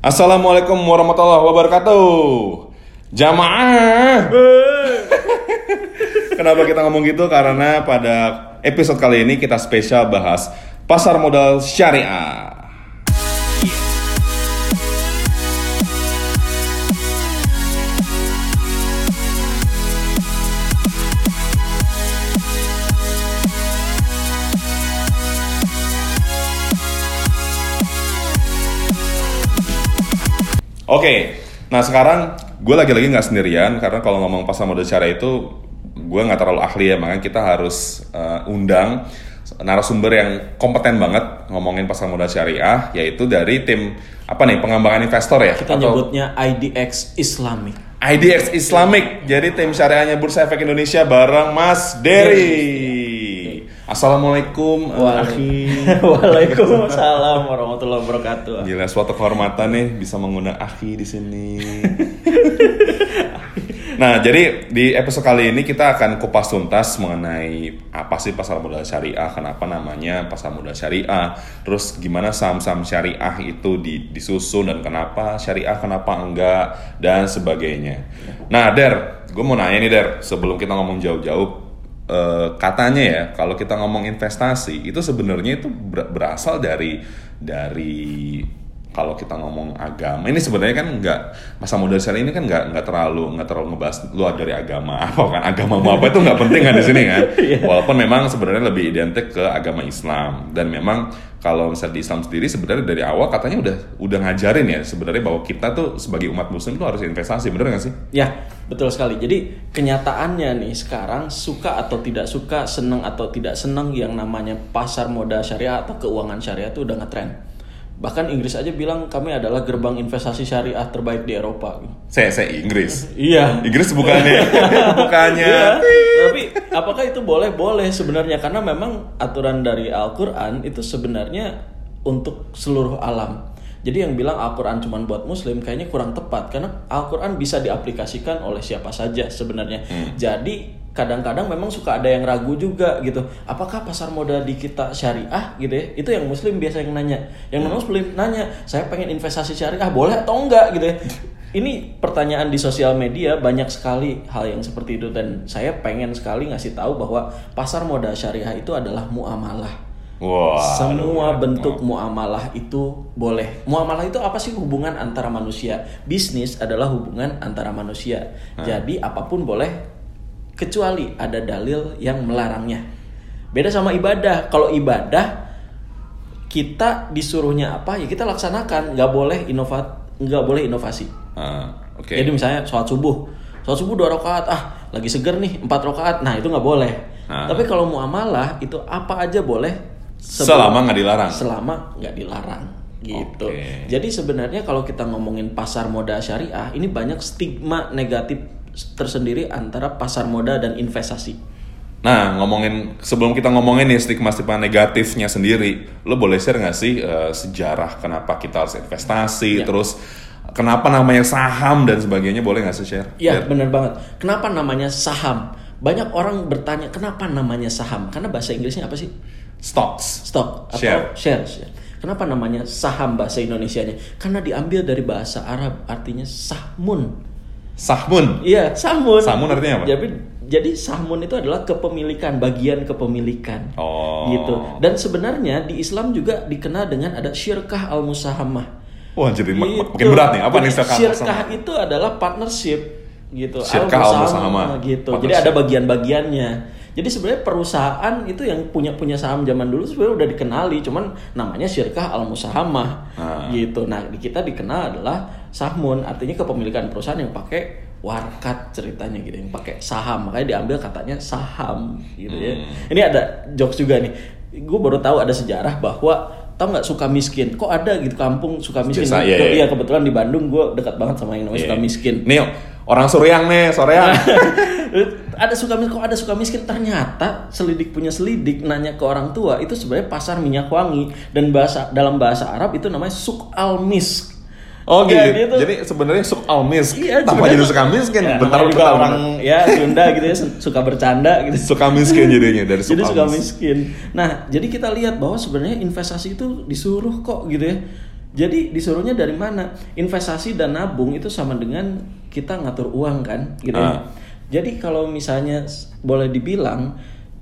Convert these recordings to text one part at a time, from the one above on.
Assalamualaikum warahmatullahi wabarakatuh. Jamaah. Kenapa kita ngomong gitu? Karena pada episode kali ini kita spesial bahas pasar modal syariah. Oke, nah sekarang gue lagi-lagi nggak sendirian karena kalau ngomong pasar modal syariah itu gue nggak terlalu ahli ya, makanya kita harus uh, undang narasumber yang kompeten banget ngomongin pasar modal syariah, yaitu dari tim apa nih pengembangan investor ya? Kita Atau nyebutnya IDX Islamic. IDX Islamic, jadi tim syariahnya Bursa Efek Indonesia bareng Mas Dery. Assalamualaikum, akhi. Waalaikumsalam warahmatullahi wabarakatuh. Gila, suatu kehormatan nih bisa mengundang Aki di sini. nah, jadi di episode kali ini kita akan kupas tuntas mengenai apa sih pasar modal syariah, kenapa namanya pasar modal syariah, terus gimana saham-saham syariah itu di- disusun dan kenapa syariah, kenapa enggak dan sebagainya. Nah, Der, gue mau nanya nih Der, sebelum kita ngomong jauh-jauh, eh, katanya ya kalau kita ngomong investasi itu sebenarnya itu ber- berasal dari dari kalau kita ngomong agama. Ini sebenarnya kan nggak masa modal syariah ini kan nggak nggak terlalu nggak terlalu ngebahas luar dari agama. Apa kan? Agama mau apa itu nggak penting kan di sini kan? Walaupun memang sebenarnya lebih identik ke agama Islam. Dan memang kalau misalnya di Islam sendiri sebenarnya dari awal katanya udah udah ngajarin ya sebenarnya bahwa kita tuh sebagai umat muslim tuh harus investasi bener nggak sih Ya, betul sekali. Jadi kenyataannya nih sekarang suka atau tidak suka, senang atau tidak senang yang namanya pasar modal syariah atau keuangan syariah itu udah ngetren. Bahkan Inggris aja bilang kami adalah gerbang investasi syariah terbaik di Eropa. saya saya Inggris Iya. Inggris bukannya bukannya Iya, tapi apakah itu boleh? Boleh sebenarnya karena memang aturan dari Al-Qur'an itu sebenarnya untuk seluruh alam. Jadi yang bilang Al-Qur'an cuma buat muslim kayaknya kurang tepat karena Al-Qur'an bisa diaplikasikan oleh siapa saja sebenarnya. Jadi kadang-kadang memang suka ada yang ragu juga gitu. Apakah pasar modal di kita syariah gitu ya? Itu yang muslim biasa yang nanya. Yang non muslim nanya, "Saya pengen investasi syariah, boleh atau enggak?" gitu ya. Ini pertanyaan di sosial media banyak sekali hal yang seperti itu dan saya pengen sekali ngasih tahu bahwa pasar modal syariah itu adalah muamalah. Wah. Semua bentuk muamalah itu boleh. Muamalah itu apa sih hubungan antara manusia? Bisnis adalah hubungan antara manusia. Jadi apa pun boleh kecuali ada dalil yang melarangnya. Beda sama ibadah. Kalau ibadah kita disuruhnya apa ya kita laksanakan. Nggak boleh inovat, nggak boleh inovasi. Ah, Oke. Jadi misalnya sholat subuh, sholat subuh dua rakaat, ah lagi seger nih empat rakaat, nah itu nggak boleh. Ah. Tapi kalau muamalah itu apa aja boleh Selama nggak dilarang. selama nggak dilarang gitu. Oke. Jadi sebenarnya kalau kita ngomongin pasar modal syariah, ini banyak stigma negatif tersendiri antara pasar modal dan investasi. Nah, ngomongin sebelum kita ngomongin nih stigma-stigma negatifnya sendiri, lo boleh share nggak sih eh, sejarah kenapa kita harus investasi, Ya. terus kenapa namanya saham dan sebagainya, boleh nggak sih share? Iya, benar banget. Kenapa namanya saham? Banyak orang bertanya kenapa namanya saham? Karena bahasa Inggrisnya apa sih? Stocks. stock atau Share. share. share. Kenapa namanya saham bahasa Indonesianya? Karena diambil dari bahasa Arab artinya sahmun. Sahmun. Iya, sahmun. Sahmun artinya apa? Jadi jadi sahmun itu adalah kepemilikan, bagian kepemilikan. Oh. Gitu. Dan sebenarnya di Islam juga dikenal dengan ada syirkah al-musahamah. Wah, jadi mak- Gitu. makin berat nih. Apa nih syirkah Syirkah itu adalah partnership gitu. Syirkah Al-musahamah al-musahamah. gitu. Jadi ada bagian-bagiannya. Jadi sebenarnya perusahaan itu yang punya punya saham zaman dulu sebenarnya udah dikenali, cuman namanya syirkah al-musahamah Ah. gitu. Nah, di kita dikenal adalah sahmun, artinya kepemilikan perusahaan yang pakai warkat ceritanya gitu, yang pakai saham. Makanya diambil katanya saham gitu ya. Hmm. Ini ada jokes juga nih. Gue baru tahu ada sejarah bahwa tahu nggak suka miskin kok ada gitu kampung suka miskin Desa, Ke- iya, iya. iya kebetulan di Bandung gue dekat banget sama yang namanya suka Iya. miskin Nih, orang Suryang nih, Soreang. ada suka miskin kok ada suka miskin ternyata selidik punya selidik nanya ke orang tua itu sebenarnya pasar minyak wangi dan bahasa dalam bahasa Arab itu namanya suk al misk Oh gitu. Ya, dia tuh- Jadi sebenarnya suk al mis. Iya, Tanpa jadi suka miskin. Ya, bentar juga bentar, orang ya Sunda gitu ya suka bercanda gitu. Suka miskin jadinya dari suk Jadi suka mis. miskin. Nah, jadi kita lihat bahwa sebenarnya investasi itu disuruh kok gitu ya. Jadi disuruhnya dari mana? Investasi dan nabung itu sama dengan kita ngatur uang kan, gitu. ya. Jadi kalau misalnya boleh dibilang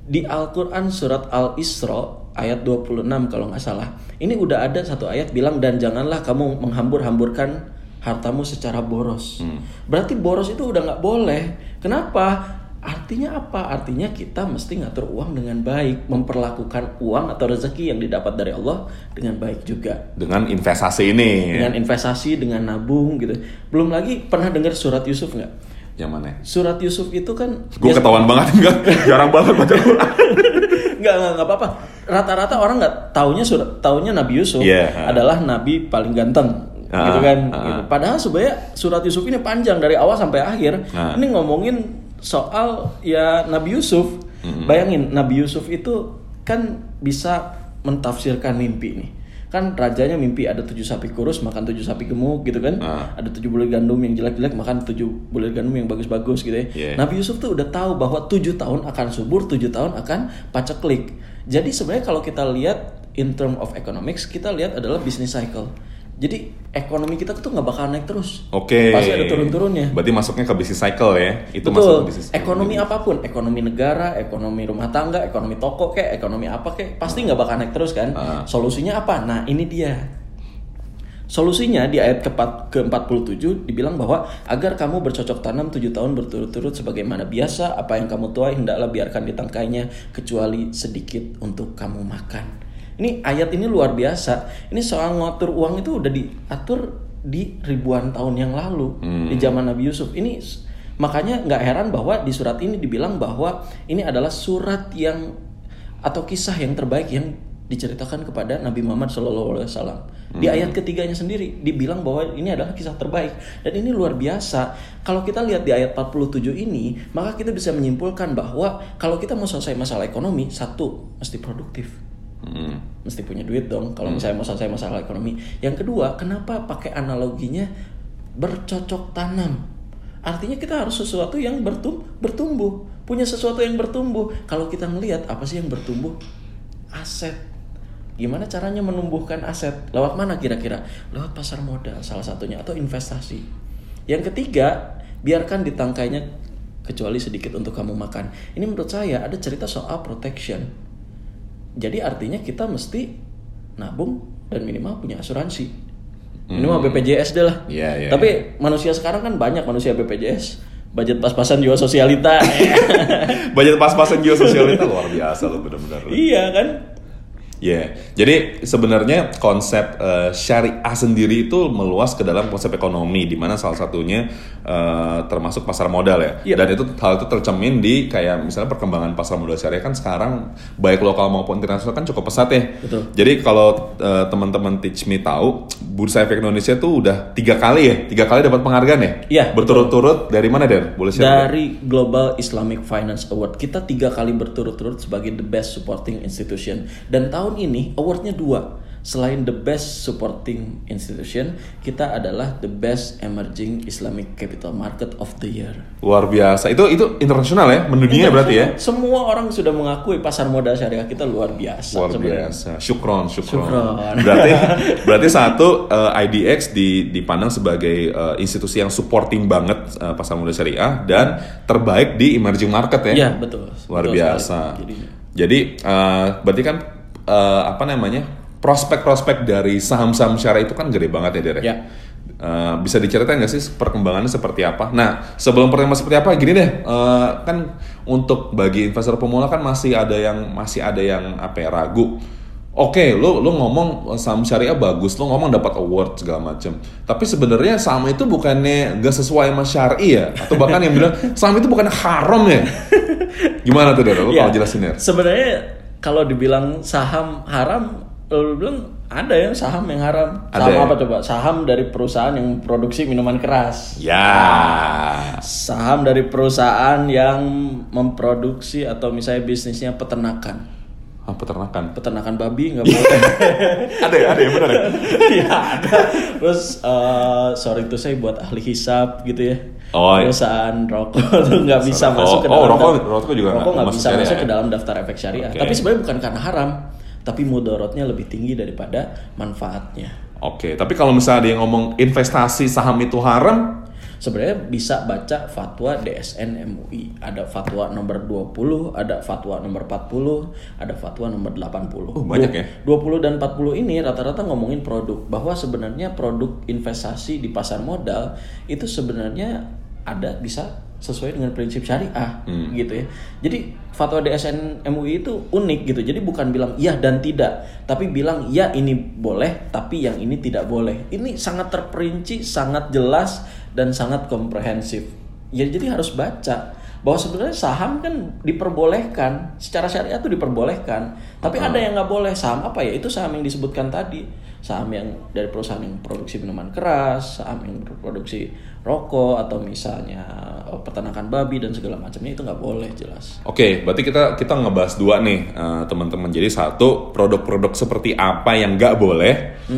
di Al-Qur'an surat Al-Isra ayat 26 kalau nggak salah. Ini udah ada satu ayat bilang dan janganlah kamu menghambur-hamburkan hartamu secara boros. Berarti boros itu udah nggak boleh. Kenapa? Artinya apa? Artinya kita mesti ngatur uang dengan baik, memperlakukan uang atau rezeki yang didapat dari Allah dengan baik juga. Dengan investasi ini. Dengan investasi, dengan nabung gitu. Belum lagi pernah dengar surat Yusuf nggak? Yang mana? Surat Yusuf itu kan Gue ketahuan banget enggak? Jarang banget baca Quran. nggak nggak nggak apa-apa. Rata-rata orang nggak taunya surat taunya Nabi Yusuf Iya. adalah nabi paling ganteng. Ah, gitu kan. ah. Gitu. Padahal sebenarnya surat Yusuf ini panjang dari awal sampai akhir. Ah. Ini ngomongin soal ya Nabi Yusuf. Bayangin Nabi Yusuf itu kan bisa mentafsirkan mimpi nih. Kan rajanya mimpi ada tujuh sapi kurus makan tujuh sapi gemuk gitu kan. Ah. Ada tujuh bulir gandum yang jelek-jelek makan tujuh bulir gandum yang bagus-bagus gitu ya. Yeah. Nabi Yusuf tuh udah tahu bahwa tujuh tahun akan subur, tujuh tahun akan paceklik. Jadi sebenarnya kalau kita lihat in term of economics, kita lihat adalah business cycle. Jadi ekonomi kita tuh nggak bakal naik terus. Oke. Pasti ada turun-turunnya. Berarti masuknya ke bisnis cycle ya. Itu masuk Betul. ke bisnis Ekonomi apa pun, ekonomi negara, ekonomi rumah tangga, ekonomi toko kayak, ekonomi apa kayak, pasti nggak bakal naik terus kan. Ah. Solusinya apa? Nah ini dia. Solusinya di ayat ke-4 ke-47 dibilang bahwa agar kamu bercocok tanam tujuh tahun berturut-turut sebagaimana biasa, apa yang kamu tuai hendaklah biarkan ditangkainya kecuali sedikit untuk kamu makan. Ini ayat ini luar biasa. Ini soal ngatur uang itu udah diatur di ribuan tahun yang lalu di zaman Nabi Yusuf. Ini makanya nggak heran bahwa di surat ini dibilang bahwa ini adalah surat yang atau kisah yang terbaik yang diceritakan kepada Nabi Muhammad SAW. Di ayat ketiganya sendiri dibilang bahwa ini adalah kisah terbaik dan ini luar biasa. Kalau kita lihat di ayat 47 ini, maka kita bisa menyimpulkan bahwa kalau kita mau selesai masalah ekonomi, satu mesti produktif. Hmm. Mesti punya duit dong kalau misalnya mau selesai masalah ekonomi. Yang kedua, kenapa pakai analoginya bercocok tanam? Artinya kita harus sesuatu yang bertum bertumbuh, punya sesuatu yang bertumbuh. Kalau kita melihat apa sih yang bertumbuh? Aset. Gimana caranya menumbuhkan aset? Lewat mana kira-kira? Lewat pasar modal salah satunya atau investasi. Yang ketiga, biarkan ditangkainya kecuali sedikit untuk kamu makan. Ini menurut saya ada cerita soal protection. Jadi artinya kita mesti nabung dan minimal punya asuransi. Minimal BPJS deh lah. Iya, iya, Tapi manusia sekarang kan banyak manusia BPJS. Budget pas-pasan juga sosialita. Budget pas-pasan geososial itu luar biasa loh benar-benar. iya kan? Ya, jadi sebenarnya konsep eh, syariah sendiri itu meluas ke dalam konsep ekonomi, di mana salah satunya eh, termasuk pasar modal ya. Iya. Dan itu hal itu tercermin di kayak misalnya perkembangan pasar modal syariah kan sekarang baik lokal maupun internasional kan cukup pesat ya. Betul. Jadi kalau eh, teman-teman Teach Me tahu, Bursa Efek Indonesia tuh udah tiga kali ya, tiga kali dapat penghargaan ya. Iya, Berturut-turut dari mana Dan? Boleh share? Dari Global Islamic Finance Award kita tiga kali berturut-turut sebagai the best supporting institution dan tahun ini awardnya dua. Selain the best supporting institution, kita adalah the best emerging Islamic capital market of the year. Luar biasa. Itu itu internasional ya, mendunia berarti ya. Semua orang sudah mengakui pasar modal syariah kita luar biasa. Luar sebenarnya. biasa. Syukron, syukron. Syukron. Berarti berarti satu eh, IDX di, dipandang sebagai eh, institusi yang supporting banget eh, pasar modal syariah dan terbaik di emerging market ya. Iya betul. Luar Betul biasa. sekali. Jadinya. Jadi eh, berarti kan eh, apa namanya? prospek-prospek dari saham-saham syariah itu kan gede banget ya, Derek. Ya. Eh, bisa diceritain nggak sih perkembangannya seperti apa? Nah, sebelum perkembangan seperti apa, gini deh, eh, kan untuk bagi investor pemula kan masih ada yang masih ada yang apa ya ragu. Oke, lo lo ngomong saham syariah bagus, lo ngomong dapat award segala macam. Tapi sebenarnya saham itu bukannya nggak sesuai sama syari ya, atau bahkan yang bilang saham itu bukan haram ya. Gimana tuh, Dara? Lo Ya, kalau jelasin ya. Sebenarnya kalau dibilang saham haram, lo bilang ada ya saham yang haram. Ada Saham ya? apa coba? Saham dari perusahaan yang produksi minuman keras. Ya. Saham dari perusahaan yang memproduksi atau misalnya bisnisnya peternakan. Ah, peternakan. Peternakan babi nggak boleh. ada ya, ada ya benar ya. Iya ada. Terus eh, sorry itu saya buat ahli hisap gitu ya. Oh, iya. Perusahaan rokok tuh nggak bisa Oh, masuk ke oh, dalam rokok- daf- rokok juga rokok nggak bisa masuk ya? ke dalam daftar efek syariah. Oke. Tapi sebenarnya bukan karena haram, tapi mudorotnya lebih tinggi daripada manfaatnya. Oke, tapi kalau misalnya dia ngomong investasi saham itu haram, Sebenarnya bisa baca fatwa DSN MUI. Ada fatwa nomor 20, ada fatwa nomor 40, ada fatwa nomor 80. Oh, banyak ya? 20 dan 40 ini rata-rata ngomongin produk bahwa sebenarnya produk investasi di pasar modal itu sebenarnya ada bisa sesuai dengan prinsip syariah gitu ya. Jadi fatwa DSN MUI itu unik gitu. Jadi bukan bilang iya dan tidak, tapi bilang ya ini boleh tapi yang ini tidak boleh. Ini sangat terperinci, sangat jelas dan sangat komprehensif. Ya jadi harus baca bahwa sebenarnya saham kan diperbolehkan secara syariat itu diperbolehkan tapi ada yang nggak boleh saham apa ya itu saham yang disebutkan tadi saham yang dari perusahaan yang produksi minuman keras saham yang berproduksi rokok atau misalnya eh, peternakan babi dan segala macamnya itu nggak boleh jelas Oke, berarti kita kita ngebahas dua nih eh, teman-teman. Jadi satu produk-produk seperti apa yang nggak boleh,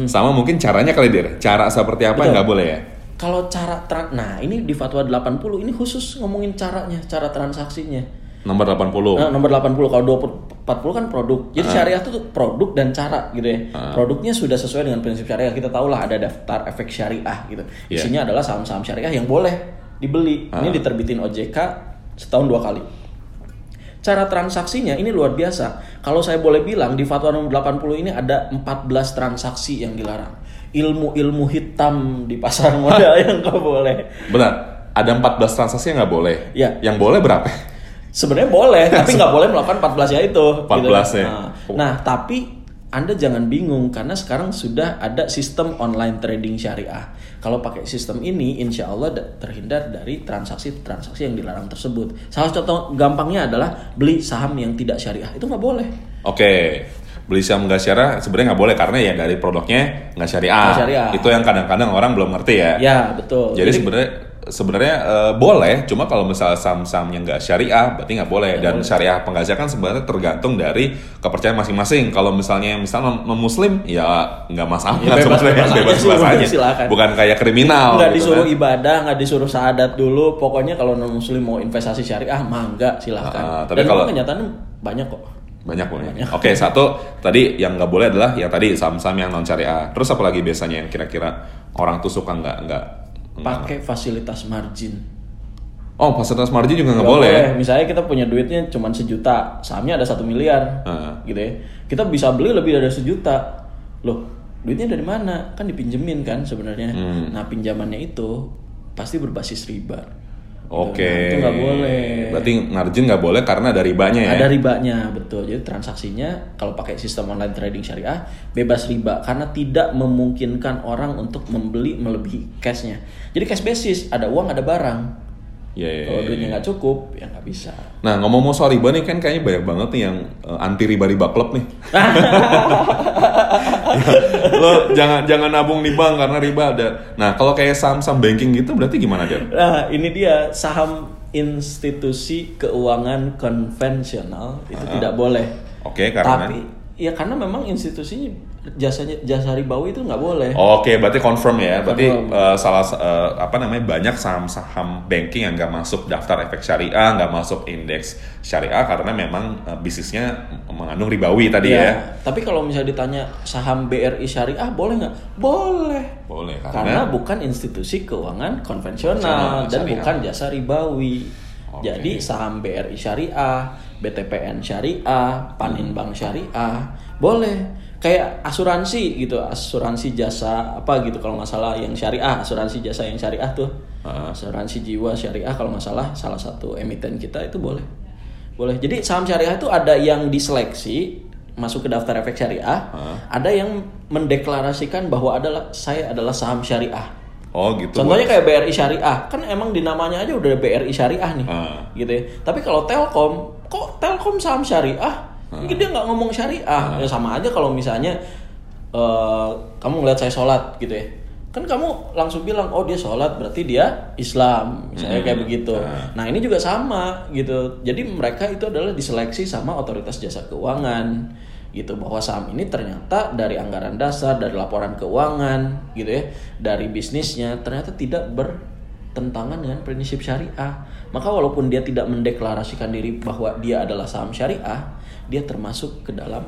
sama mungkin caranya kali dir. Cara seperti apa yang nggak boleh ya? kalau cara tra- nah ini di fatwa 80 ini khusus ngomongin caranya cara transaksinya Nomor 80. Nah, nomor 80 kalau 20 40 kan produk. Jadi syariah itu produk dan cara gitu ya. Produknya sudah sesuai dengan prinsip syariah. Kita tahu lah ada daftar efek syariah gitu. Iya. Isinya adalah saham-saham syariah yang boleh dibeli. Ini diterbitin OJK setahun dua kali. Cara transaksinya ini luar biasa. Kalau saya boleh bilang di fatwa nomor 80 ini ada 14 transaksi yang dilarang. Ilmu-ilmu hitam di pasar modal yang nggak boleh. Benar. Ada 14 transaksi yang nggak boleh. Iya. Yang boleh berapa? Sebenarnya boleh, tapi nggak boleh melakukan 14 ya itu. 14 ya. Nah, nah, tapi Anda jangan bingung karena sekarang sudah ada sistem online trading syariah. Kalau pakai sistem ini, insya Allah da- terhindar dari transaksi-transaksi yang dilarang tersebut. Salah contoh gampangnya adalah beli saham yang tidak syariah itu nggak boleh. Oke. Beli saham nggak syariah sebenarnya nggak boleh karena ya dari produknya nggak syariah. Syariah. Itu yang kadang-kadang orang belum ngerti ya. Ya betul. Jadi sebenarnya sebenarnya eh, boleh, cuma kalau misalnya saham-saham yang nggak syariah, berarti nggak boleh. Dan syariah penggajah kan sebenarnya tergantung dari kepercayaan masing-masing. Kalau misalnya misalnya non muslim, ya nggak masalah Ya, bebas- sebenarnya bebas aja bebas sih, bebas aja. silakan. Bukan kayak kriminal. nggak gitu disuruh kan. ibadah, nggak disuruh syahadat dulu. Pokoknya kalau non muslim mau investasi syariah, mangga silahkan. Ah, tapi Dan kalau- kenyataannya banyak kok. Banyak boleh. Oke, satu tadi yang nggak boleh adalah yang tadi saham-saham yang non syariah. Terus apa lagi biasanya yang kira-kira orang tuh suka nggak nggak- Pakai fasilitas margin. Oh, fasilitas margin juga nggak boleh. ya? Misalnya kita punya duitnya cuma sejuta, sahamnya ada satu miliar, Heeh. gitu ya. Kita bisa beli lebih dari sejuta. Loh, duitnya dari mana? Kan dipinjemin kan sebenarnya. Hmm. Nah pinjamannya itu pasti berbasis riba. Oke. Nah, itu nggak boleh. Berarti margin nggak boleh karena ada ribanya ya. Ada ribanya, betul. Jadi transaksinya kalau pakai sistem online trading syariah bebas riba karena tidak memungkinkan orang untuk membeli melebihi cashnya. Jadi cash basis, ada uang, ada barang. Iya, iya, Kalau iya. duitnya nggak cukup, ya nggak bisa. Nah ngomong-ngomong soal riba nih kan kayaknya banyak banget nih yang eh, anti riba-riba klub nih. Lo jangan jangan nabung di bank karena riba ada. Nah kalau kayak saham-saham banking gitu berarti gimana dia? Nah, ini dia saham institusi keuangan konvensional itu Ah. tidak boleh. Oke karena. Tapi ya karena memang institusinya jasanya jasa ribawi itu nggak boleh. Oke, berarti confirm ya. Berarti Confirm. eh, salah eh, apa namanya banyak saham-saham banking yang nggak masuk daftar efek syariah, nggak masuk indeks syariah karena memang eh, bisnisnya mengandung ribawi tadi ya. Ya, Tapi kalau misalnya ditanya saham BRI syariah boleh nggak? Boleh. Boleh Karena karena, bukan institusi keuangan konvensional dan syariah. bukan jasa ribawi. Oke. Jadi saham BRI syariah, BTPN syariah, Paninbank syariah, boleh. Kayak asuransi gitu, asuransi jasa apa gitu kalau nggak salah yang syariah, asuransi jasa yang syariah tuh. Ah. Asuransi jiwa syariah kalau nggak salah satu emiten kita itu boleh. Boleh. Jadi saham syariah itu ada yang diseleksi masuk ke daftar efek syariah, ada yang mendeklarasikan bahwa adalah saya adalah saham syariah. oh gitu. Contohnya kayak BRI Syariah, kan emang di namanya aja udah BRI Syariah nih, Ah. gitu ya. Tapi kalau Telkom, kok Telkom saham syariah? Mungkin dia nggak ngomong syariah, ya sama aja kalau misalnya eh, kamu ngeliat saya sholat, gitu ya. Kan kamu langsung bilang, oh dia sholat berarti dia Islam, misalnya kayak begitu. Nah ini juga sama, gitu. Jadi mereka itu adalah diseleksi sama otoritas jasa keuangan gitu bahwa saham ini ternyata dari anggaran dasar dari laporan keuangan gitu ya dari bisnisnya ternyata tidak bertentangan dengan prinsip syariah maka walaupun dia tidak mendeklarasikan diri bahwa dia adalah saham syariah dia termasuk ke dalam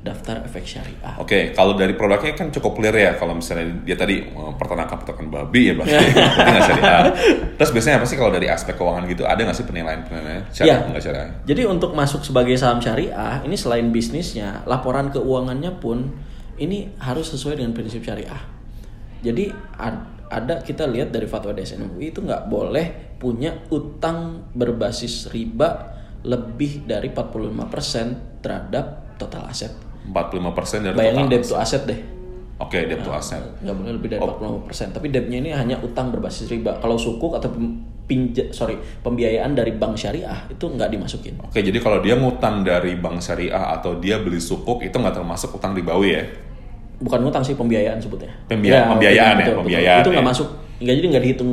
daftar efek syariah. Oke, kalau dari produknya kan cukup clear ya. Kalau misalnya dia tadi eh, peternakan peternakan babi ya berarti nggak syariah. Terus biasanya apa sih kalau dari aspek keuangan gitu ada nggak sih penilaian penilaian syariah Ya. nggak syariah? Jadi untuk masuk sebagai saham syariah, ini selain bisnisnya, laporan keuangannya pun ini harus sesuai dengan prinsip syariah. Jadi ad- ada kita lihat dari fatwa DSN MUI itu nggak boleh punya utang berbasis riba lebih dari 45% terhadap total aset. 45% dari Bayangin total debt to asset deh. Oke, debt to asset. nggak boleh lebih dari 45%. Tapi debtnya ini hanya utang berbasis riba. Kalau sukuk atau pinja, sorry pembiayaan dari bank syariah itu nggak dimasukin. Oke, jadi kalau dia ngutang dari bank syariah atau dia beli sukuk itu nggak termasuk utang ribawi ya? bukan ngutang sih pembiayaan sebutnya. Pembia- pembiayaan ya, pembiayaan Itu nggak ya. masuk, nggak jadi nggak dihitung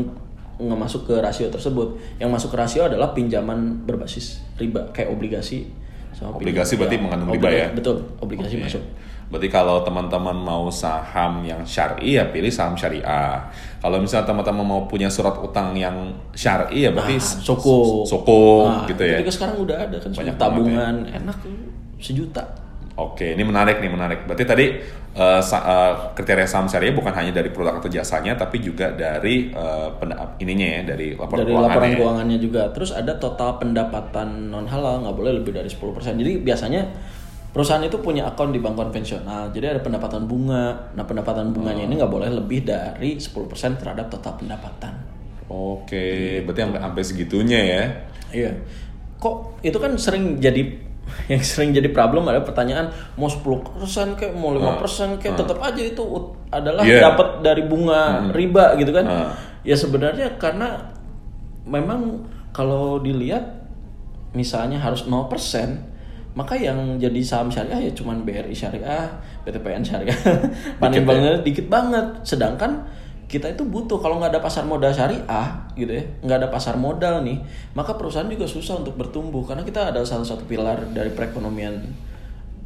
nggak masuk ke rasio tersebut. Yang masuk ke rasio adalah pinjaman berbasis riba kayak obligasi. Sama Obligasi pinjaman- berarti mengandung riba ya? Betul, obligasi Oke. masuk. Berarti kalau teman-teman mau saham yang syari ya pilih saham syariah. Kalau misalnya teman-teman mau punya surat utang yang syari ya berarti Nah, sukuk. sukuk Nah, gitu ya. Jadi sekarang udah ada kan Banyak semua tabungan enak sejuta. Oke, ini menarik nih menarik. Berarti tadi eh, sa- eh, kriteria saham syariah bukan hanya dari produk atau jasanya, tapi juga dari penda- ininya ya, dari laporan dari keuangannya. laporan ya. keuangannya juga. Terus ada total pendapatan non halal nggak boleh lebih dari 10%. Jadi biasanya perusahaan itu punya akun di bank konvensional. Jadi ada pendapatan bunga. Nah, pendapatan bunganya ini nggak boleh lebih dari 10% terhadap total pendapatan. Oke, berarti sampai sampai segitunya ya. Iya. Kok itu kan sering jadi yang sering jadi problem ada pertanyaan mau 10% kayak mau 5% kayak tetap aja itu adalah Iya. dapat dari bunga riba gitu kan. Ah. Ya sebenarnya karena memang kalau dilihat misalnya harus 0% maka yang jadi saham syariah ya cuman BRI syariah, PTPN syariah. Paling ya? banget dikit banget. Sedangkan kita itu butuh. Kalau nggak ada pasar modal syariah gitu ya nggak ada pasar modal nih maka perusahaan juga susah untuk bertumbuh. Karena kita adalah salah satu pilar dari perekonomian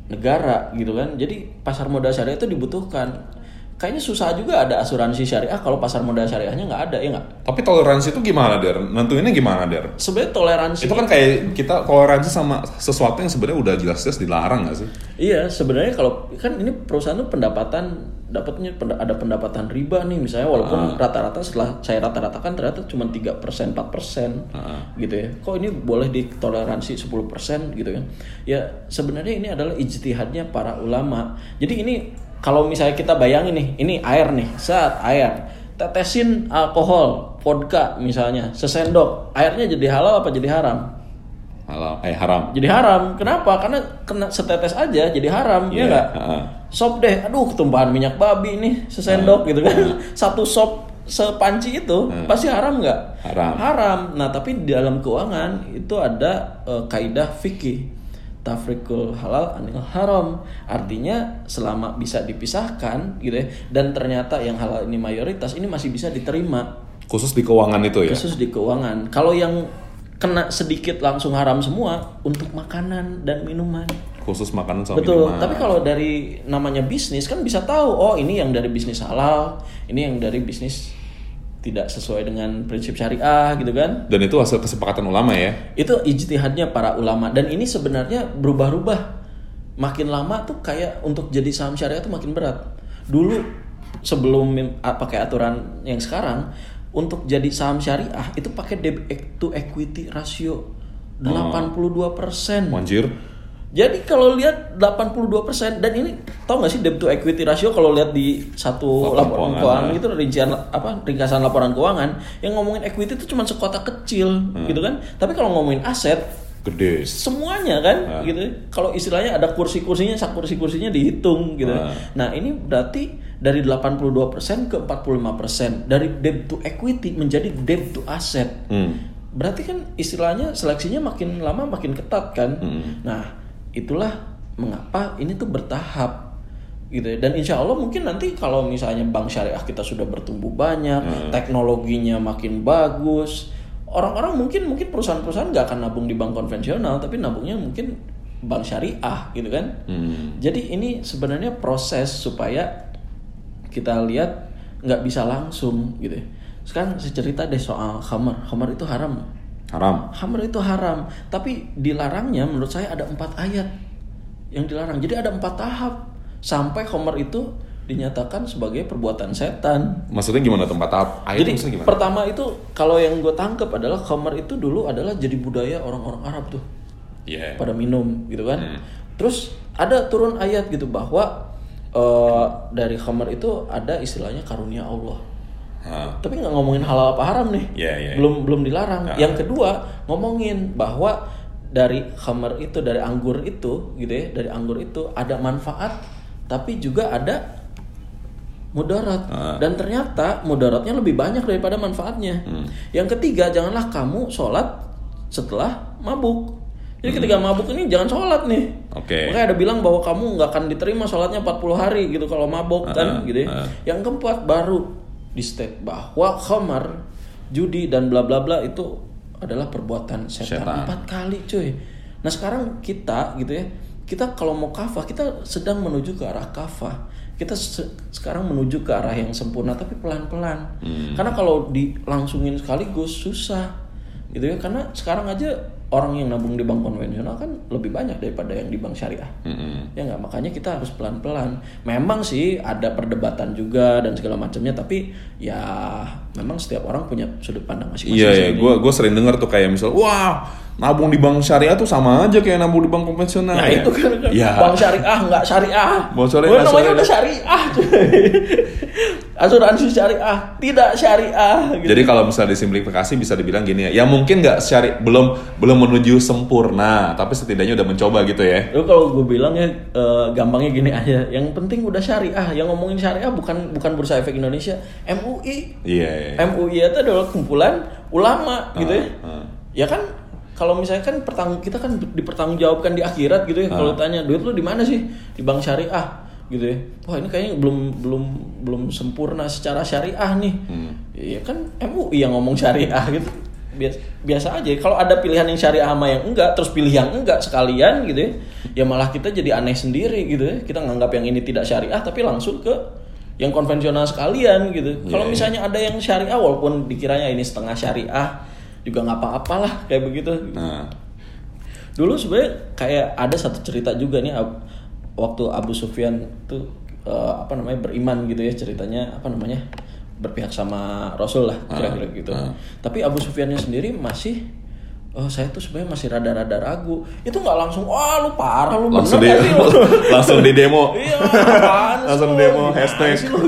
negara gitu kan. Jadi pasar modal syariah itu dibutuhkan kayaknya susah juga ada asuransi syariah kalau pasar modal syariahnya nggak ada ya nggak Tapi toleransi itu gimana, Der? Nentuinnya gimana, Der? sebenarnya toleransi Itu kan kayak kita toleransi sama sesuatu yang sebenarnya udah jelas-jelas dilarang gak sih? Iya, sebenarnya kalau kan ini perusahaan tuh pendapatan dapatnya ada pendapatan riba nih misalnya walaupun rata-rata setelah saya rata-ratakan ternyata cuma 3% 4% gitu ya. Kok ini boleh ditoleransi 10% gitu kan. Ya sebenarnya ini adalah ijtihadnya para ulama. Jadi ini kalau misalnya kita bayangin nih, ini air nih, saat air tetesin alkohol, vodka misalnya, sesendok, airnya jadi halal apa jadi haram? Halal, eh haram. jadi haram. Kenapa? Karena kena setetes aja jadi haram, ya Iya, nggak? heeh. Sop deh, aduh ketumpahan minyak babi nih sesendok gitu kan. Satu sop sepanci itu pasti haram nggak? Haram. Haram. Nah tapi di dalam keuangan itu ada eh, kaidah fikih tafrikul halal anil haram artinya selama bisa dipisahkan gitu ya dan ternyata yang halal ini mayoritas ini masih bisa diterima Khusus di keuangan itu ya? khusus di keuangan. Kalau yang kena sedikit langsung haram semua untuk makanan dan minuman. Khusus makanan sama Betul. minuman. Tapi kalau dari namanya bisnis kan bisa tahu, oh ini yang dari bisnis halal, ini yang dari bisnis tidak sesuai dengan prinsip syariah gitu kan. Dan itu hasil kesepakatan ulama ya? Itu ijtihadnya para ulama dan ini sebenarnya berubah-ubah. Makin lama tuh kayak untuk jadi saham syariah tuh makin berat. Dulu sebelum pakai aturan yang sekarang untuk jadi saham syariah itu pakai debt to equity ratio 82%. Manjir. Jadi kalau lihat 82% dan ini tau gak sih debt to equity ratio kalau lihat di satu Laporan laporan keuangan, keuangan ya. itu rincian apa ringkasan laporan keuangan yang ngomongin equity itu cuma sekotak kecil Hmm. gitu kan. Tapi kalau ngomongin aset Gede. semuanya kan Ah. gitu. Kalau istilahnya ada kursi-kursinya, sak kursi-kursinya dihitung gitu. Ah. Nah, ini berarti dari 82% ke 45%. Dari debt to equity menjadi debt to asset. Hmm. Berarti kan istilahnya seleksinya makin lama makin ketat kan. Hmm. Nah, itulah mengapa ini tuh bertahap gitu ya. Dan insya Allah mungkin nanti kalau misalnya bank syariah kita sudah bertumbuh banyak, Hmm. teknologinya makin bagus, orang-orang mungkin mungkin perusahaan-perusahaan nggak akan nabung di bank konvensional, tapi nabungnya mungkin bank syariah gitu kan. Hmm. Jadi ini sebenarnya proses supaya kita lihat nggak bisa langsung gitu. ya. Sekarang saya cerita deh soal khamar. Khamar itu haram. Haram. Khamar itu haram, tapi dilarangnya menurut saya ada empat ayat yang dilarang. Jadi ada empat tahap sampai Homer itu dinyatakan sebagai perbuatan setan. Maksudnya gimana tempat tahap? Ayat Jadi gimana? pertama itu kalau yang gue tangkap adalah Homer itu dulu adalah jadi budaya orang-orang Arab tuh Iya. pada minum gitu kan. Terus ada turun ayat gitu bahwa eh, dari Homer itu ada istilahnya karunia Allah. Hah. Tapi nggak ngomongin halal apa haram nih. Iya, iya. Belum belum dilarang. Nah. Yang kedua ngomongin bahwa dari Homer itu dari anggur itu gitu ya, dari anggur itu ada manfaat tapi juga ada mudarat Ah. dan ternyata mudaratnya lebih banyak daripada manfaatnya. Hmm. Yang ketiga janganlah kamu sholat setelah mabuk. Jadi ketika mabuk ini jangan sholat nih. Hmm. Oke. Makanya ada bilang bahwa kamu nggak akan diterima sholatnya 40 hari gitu kalau mabuk kan Ah, gitu ya. Yang keempat baru di state bahwa khamar, judi dan bla bla bla itu adalah perbuatan setan. Setan. Empat kali cuy. Nah sekarang kita gitu ya, kita kalau mau kafah kita sedang menuju ke arah kafah. Kita se- sekarang menuju ke arah yang sempurna tapi pelan-pelan. Karena kalau dilangsungin sekaligus susah gitu ya. Karena sekarang aja orang yang nabung di bank konvensional kan lebih banyak daripada yang di bank syariah. Mm-mm. Ya nggak, makanya kita harus pelan-pelan. Memang sih ada perdebatan juga dan segala macamnya, tapi ya memang setiap orang punya sudut pandang masing-masing. Iya sih ya, ini. gue gue sering dengar tuh kayak misal, wah nabung di bank syariah tuh sama aja kayak nabung di bank konvensional. Nah ya. itu kan, kan Ya. bank syariah nggak syariah. Bank syariah nggak namanya udah syariah. Asuransi syariah tidak syariah. Gitu. Jadi kalau misalnya disimplifikasi bisa dibilang gini ya, ya mungkin nggak syari belum belum menuju sempurna, tapi setidaknya udah mencoba gitu ya. Lu kalau gue bilang ya eh, gampangnya gini aja. Yang penting udah syariah. Yang ngomongin syariah bukan bukan Bursa Efek Indonesia, MUI. Iya. iya. MUI itu adalah kumpulan ulama gitu ya. ah. Ya kan kalau misalnya kan pertang kita kan dipertanggungjawabkan di akhirat gitu ya. Kalau tanya duit lu di mana sih? Di bank syariah gitu ya. Wah, ini kayaknya belum belum belum sempurna secara syariah nih. Ya kan MUI yang ngomong syariah gitu. Biasa, biasa aja. Kalau ada pilihan yang syariah sama yang enggak, terus pilih yang enggak sekalian gitu ya. Ya malah kita jadi aneh sendiri gitu ya. Kita nganggap yang ini tidak syariah tapi langsung ke yang konvensional sekalian gitu. Kalau Iya, iya. misalnya ada yang syariah walaupun dikiranya ini setengah syariah juga nggak apa-apalah kayak begitu. Nah, Dulu sebenarnya kayak ada satu cerita juga nih waktu Abu Sufyan tuh eh, apa namanya beriman gitu ya ceritanya apa namanya berpihak sama Rasul lah kira-kira gitu. ah. Tapi Abu Sufyannya sendiri masih Oh saya tuh sebenarnya masih rada-rada ragu. Itu nggak langsung, wah lu parah lu langsung di bener lu?" langsung di demo. Iya, Langsung lu? demo, hashtag. lu?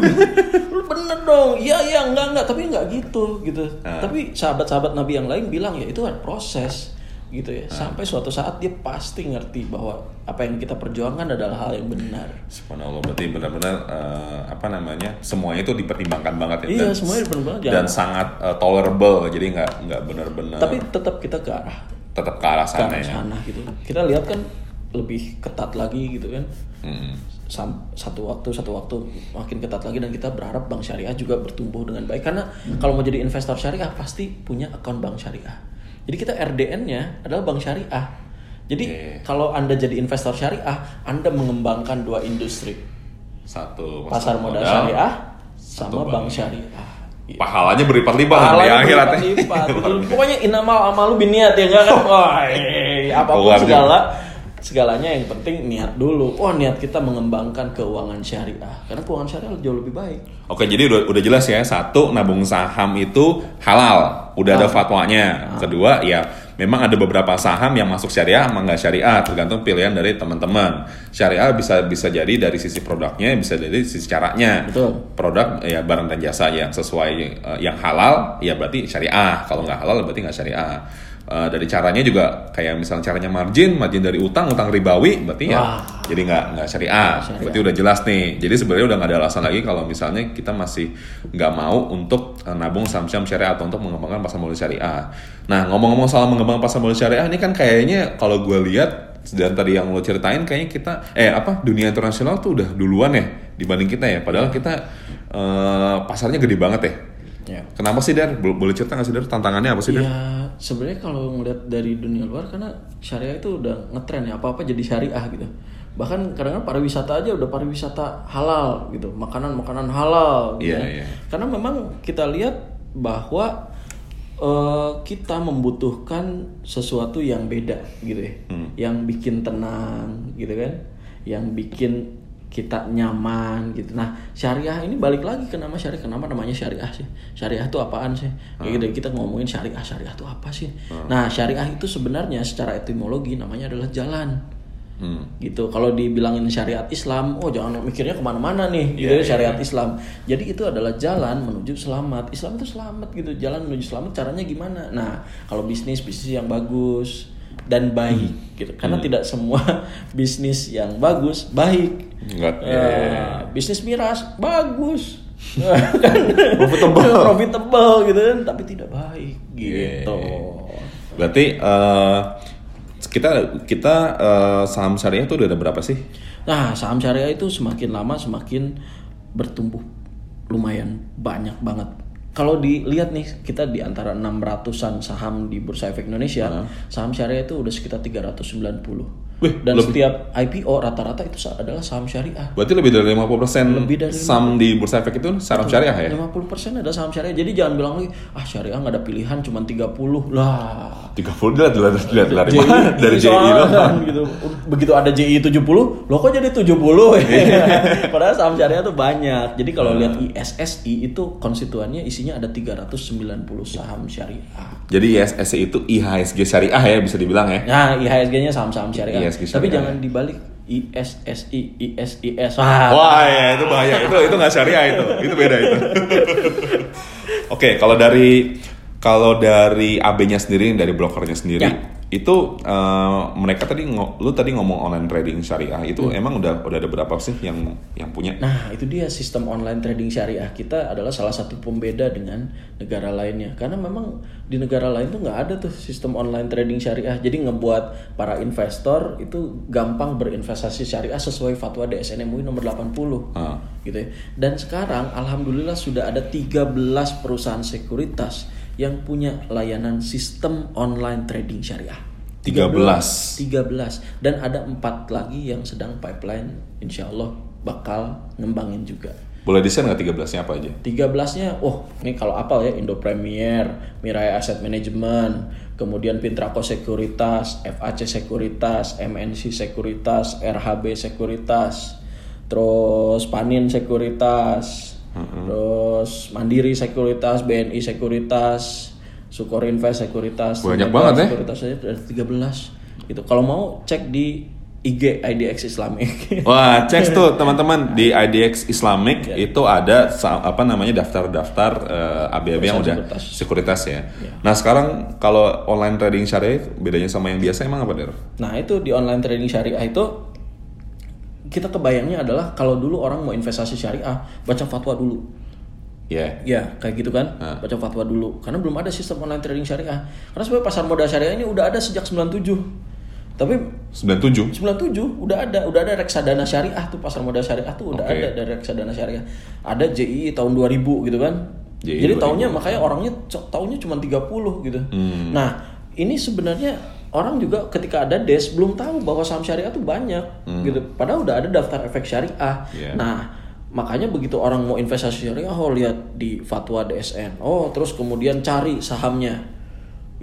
Lu bener dong. Iya, iya, enggak, enggak. Tapi enggak gitu, gitu. Ah. Tapi sahabat-sahabat Nabi yang lain bilang ya itu ada proses, gitu ya. Ah. Sampai suatu saat dia pasti ngerti bahwa apa yang kita perjuangkan adalah hal yang benar. Subhanallah berarti benar-benar eh, apa namanya semuanya itu dipertimbangkan banget ya Iya, dan, semuanya dipertimbangkan, dan jangan- sangat eh, tolerable jadi nggak nggak benar-benar Tapi tetap kita ke arah tetap ke arah ke sana arah ya. sana gitu. Kita lihat kan lebih ketat lagi gitu kan. Hmm. Sam- satu waktu satu waktu makin ketat lagi dan kita berharap bank syariah juga bertumbuh dengan baik karena kalau mau jadi investor syariah pasti punya akun bank syariah. Jadi kita RDN-nya adalah bank syariah. Jadi Iya. kalau Anda jadi investor syariah, Anda mengembangkan dua industri. Satu Pasar modal syariah satu sama bank bank. syariah. Iya. Pahalanya berlipat-lipat di Pahalanya ya. berlipat-lipat. Betul. Pokoknya inamal amalu biniat ya enggak kan? Wah, eh, apa pun segala segalanya yang penting niat dulu. Wah, niat kita mengembangkan keuangan syariah. Karena keuangan syariah jauh lebih baik. Oke, jadi udah, udah jelas ya. Satu, nabung saham itu halal. Udah ada fatwanya. Kedua, ya memang ada beberapa saham yang masuk syariah sama nggak syariah. Tergantung pilihan dari teman-teman. Syariah bisa bisa jadi dari sisi produknya, bisa dari sisi caranya. Betul. Produk ya barang dan jasa yang sesuai eh, yang halal, ya berarti syariah. Kalau nggak halal, berarti nggak syariah. Eh, dari caranya juga kayak misalnya caranya margin, margin dari utang, utang ribawi, berarti ya Wah. jadi nggak nggak syariah. Syariah. Berarti udah jelas nih. Jadi sebenarnya udah nggak ada alasan lagi kalau misalnya kita masih nggak mau untuk eh, nabung saham-saham syariah atau untuk mengembangkan pasar modal syariah. Nah ngomong-ngomong soal mengembangkan pasar modal syariah ini kan kayaknya kalau gue lihat dan tadi yang lo ceritain kayaknya kita eh apa dunia internasional tuh udah duluan ya dibanding kita ya. Padahal kita eh, pasarnya gede banget ya. Ya. Kenapa sih Dar? Bo- Boleh cerita nggak sih Dar? Tantangannya apa sih Dar? Ya, sebenarnya kalau ngeliat dari dunia luar karena syariah itu udah ngetren ya apa-apa jadi syariah gitu. Bahkan kadang-kadang pariwisata aja udah pariwisata halal gitu, makanan-makanan halal gitu. Iya, ya. iya. Karena memang kita lihat bahwa eh, kita membutuhkan sesuatu yang beda gitu ya, Hmm. yang bikin tenang gitu kan. yang bikin kita nyaman gitu. Nah, syariah ini balik lagi ke nama syariah. Kenapa namanya syariah sih? Syariah itu apaan sih? Kayak gitu kita ngomongin syariah, syariah itu apa sih? Nah, syariah itu sebenarnya secara etimologi namanya adalah jalan. Hmm. Gitu. Kalau dibilangin syariat Islam, oh jangan mikirnya ke mana-mana nih, gitu Iya, ya, syariat Islam. Jadi itu adalah jalan menuju selamat. Islam itu selamat gitu, jalan menuju selamat. Caranya gimana? Nah, kalau bisnis bisnis yang bagus dan baik gitu. Karena tidak semua bisnis yang bagus baik. Enggak. Eh, ya, ya, ya. bisnis miras bagus kan Profitable. profitable gitu kan tapi tidak baik Iya, gitu Berarti eh, kita kita eh, saham syariah itu udah ada berapa sih? nah saham syariah itu semakin lama semakin bertumbuh lumayan banyak banget kalau dilihat nih kita di antara 600-an saham di Bursa Efek Indonesia saham syariah itu udah sekitar 390 Wih, dan setiap IPO rata-rata itu adalah saham syariah Berarti lebih dari 50% Lebih dari saham di bursa efek itu saham syariah ya? 50% ada saham syariah. Jadi jangan bilang lagi, ah syariah nggak ada pilihan cuma 30 lah. 30 dilihat dilihat dilihat dari mana? Dari JI kan, gitu. Begitu ada JI 70, lo kok jadi 70 Iya. Padahal saham syariah tuh banyak. Jadi Hmm. kalau lihat ISSI itu konstituennya isinya ada 390 saham syariah. Jadi ISSI itu IHSG syariah ya bisa dibilang ya. Nah, IHSG-nya saham-saham syariah. IHSG Tapi jangan dibalik ISSI, ISIS. Wah, Wah ya itu bahaya itu itu nggak syariah itu itu beda itu. Oke kalau dari kalau dari AB-nya sendiri dari brokernya sendiri Ya. Itu eh, mereka tadi lu tadi ngomong online trading syariah itu Hmm. emang udah udah ada berapa sih yang yang punya? Nah, itu dia sistem online trading syariah kita adalah salah satu pembeda dengan negara lainnya. Karena memang di negara lain tuh nggak ada tuh sistem online trading syariah. Jadi ngebuat para investor itu gampang berinvestasi syariah sesuai fatwa DSN MUI nomor 80. Ah. Gitu ya. Dan sekarang alhamdulillah sudah ada 13 perusahaan sekuritas yang punya layanan sistem online trading syariah. 13. 13 dan ada empat lagi yang sedang pipeline insya Allah bakal ngembangin juga Boleh desain nggak 13-nya apa aja? 13-nya, oh ini kalau apal ya Indo Premier, Mirai Asset Management, kemudian Pintraco Sekuritas, FAC Sekuritas, MNC Sekuritas, RHB Sekuritas, terus Panin Sekuritas, terus Mandiri Sekuritas, BNI Sekuritas, Sukor Invest Sekuritas, Banyak banget ya. Sekuritas aja ada 13 gitu. Kalau mau cek di IG IDX Islamic. Wah, cek tuh teman-teman di IDX Islamic itu ada apa namanya daftar-daftar eh, ABAB yang udah Sekuritas. sekuritas ya. Nah sekarang kalau online trading syariah bedanya sama yang biasa emang apa der? Nah itu di online trading syariah itu kita kebayangnya adalah kalau dulu orang mau investasi syariah baca fatwa dulu. Ya. Ya kayak gitu kan, baca fatwa dulu. Karena belum ada sistem online trading syariah. Karena sebenarnya pasar modal syariah ini udah ada sejak 97. Tapi 97 97 udah ada, udah ada reksadana syariah tuh pasar modal syariah tuh udah Oke. ada dari reksadana syariah. Ada JI tahun 2000 gitu kan. JI Jadi 2000. tahunnya makanya orangnya tahunnya cuma 30 gitu. Hmm. Nah, ini sebenarnya orang juga ketika ada des belum tahu bahwa saham syariah tuh banyak gitu. Padahal udah ada daftar efek syariah. Hmm. Iya. Nah, makanya begitu orang mau investasi syariah oh lihat di fatwa DSN. Oh, terus kemudian cari sahamnya